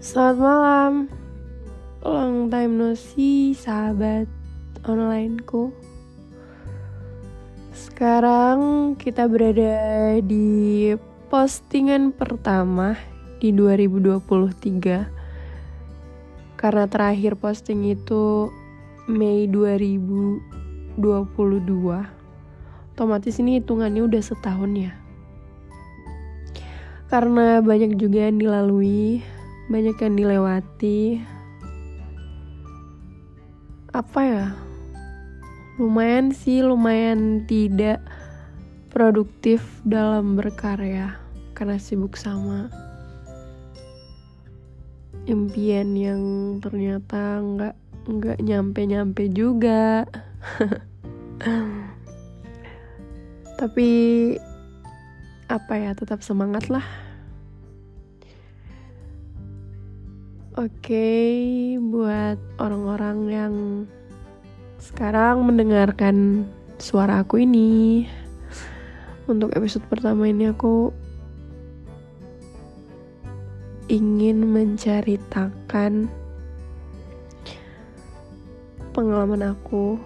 Selamat malam. Long time no see sahabat onlineku. Sekarang kita berada di postingan pertama di 2023 Karena terakhir posting itu Mei 2022 Otomatis ini hitungannya udah setahun ya. Karena banyak juga yang dilalui banyak yang dilewati. Apa ya? Lumayan sih lumayan tidak produktif dalam berkarya karena sibuk sama impian yang ternyata nggak nggak nyampe nyampe juga. Tapi apa ya tetap semangat lah okay, buat orang-orang yang sekarang mendengarkan suara aku ini, untuk episode pertama ini aku ingin menceritakan pengalaman aku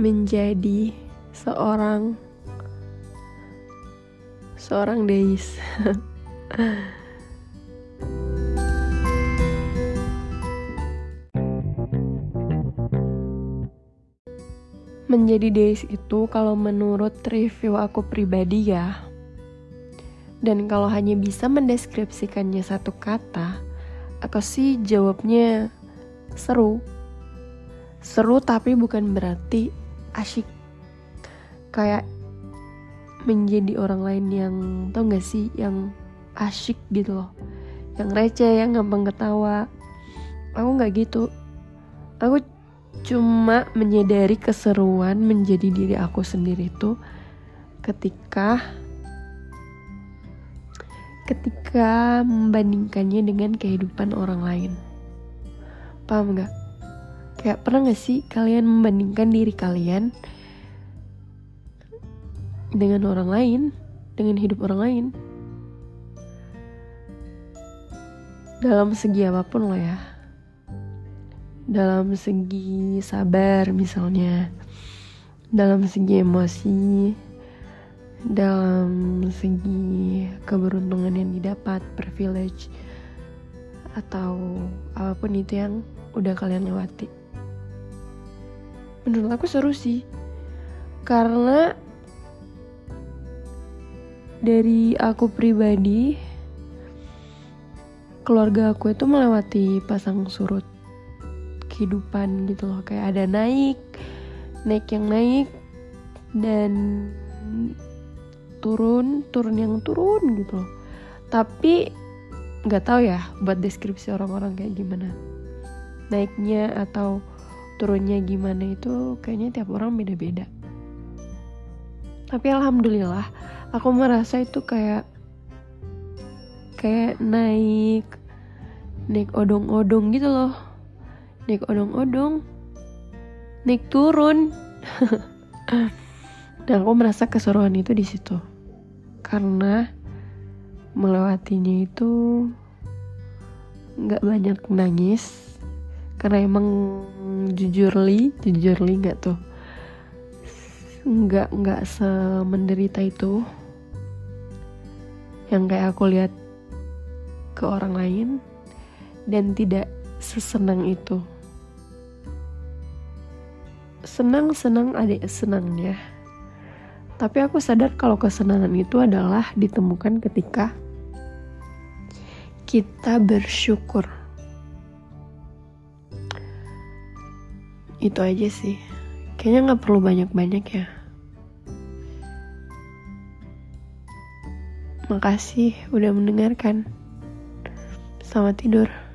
menjadi seorang seorang Deis. menjadi days itu kalau menurut review aku pribadi ya. Dan kalau hanya bisa mendeskripsikannya satu kata aku sih jawabnya seru. Seru tapi bukan berarti asyik. Kayak menjadi orang lain yang tau gak sih yang asyik gitu loh. Yang receh yang gampang ketawa. Aku nggak gitu. Aku cuma menyadari keseruan menjadi diri aku sendiri itu ketika ketika membandingkannya dengan kehidupan orang lain. Paham nggak? Kayak pernah nggak sih kalian membandingkan diri kalian dengan orang lain dengan hidup orang lain? Dalam segi apa pun lo ya dalam segi sabar misalnya dalam segi emosi dalam segi keberuntungan yang didapat privilege atau apa pun itu yang udah kalian lewati. Menurut aku seru sih karena dari aku pribadi keluarga aku itu melewati pasang surut kehidupan gitu loh. Kayak ada naik naik yang naik dan turun turun yang turun gitu loh. Tapi nggak tahu ya buat deskripsi orang-orang kayak gimana. Naiknya atau turunnya gimana itu kayaknya tiap orang beda-beda. Tapi alhamdulillah aku merasa itu kayak kayak naik naik odong-odong gitu loh naik odong-odong. Naik turun. Dan aku merasa keseruan itu di situ. Karena melewatinya itu nggak banyak nangis. Karena emang jujur li jujur li nggak tuh. Nggak nggak semenderita itu. Yang kayak aku lihat ke orang lain dan tidak sesenang itu senang-senang adik senangnya. Tapi aku sadar kalau kesenangan itu adalah ditemukan ketika kita bersyukur. Itu aja sih. Kayaknya nggak perlu banyak-banyak ya. Makasih udah mendengarkan. Selamat tidur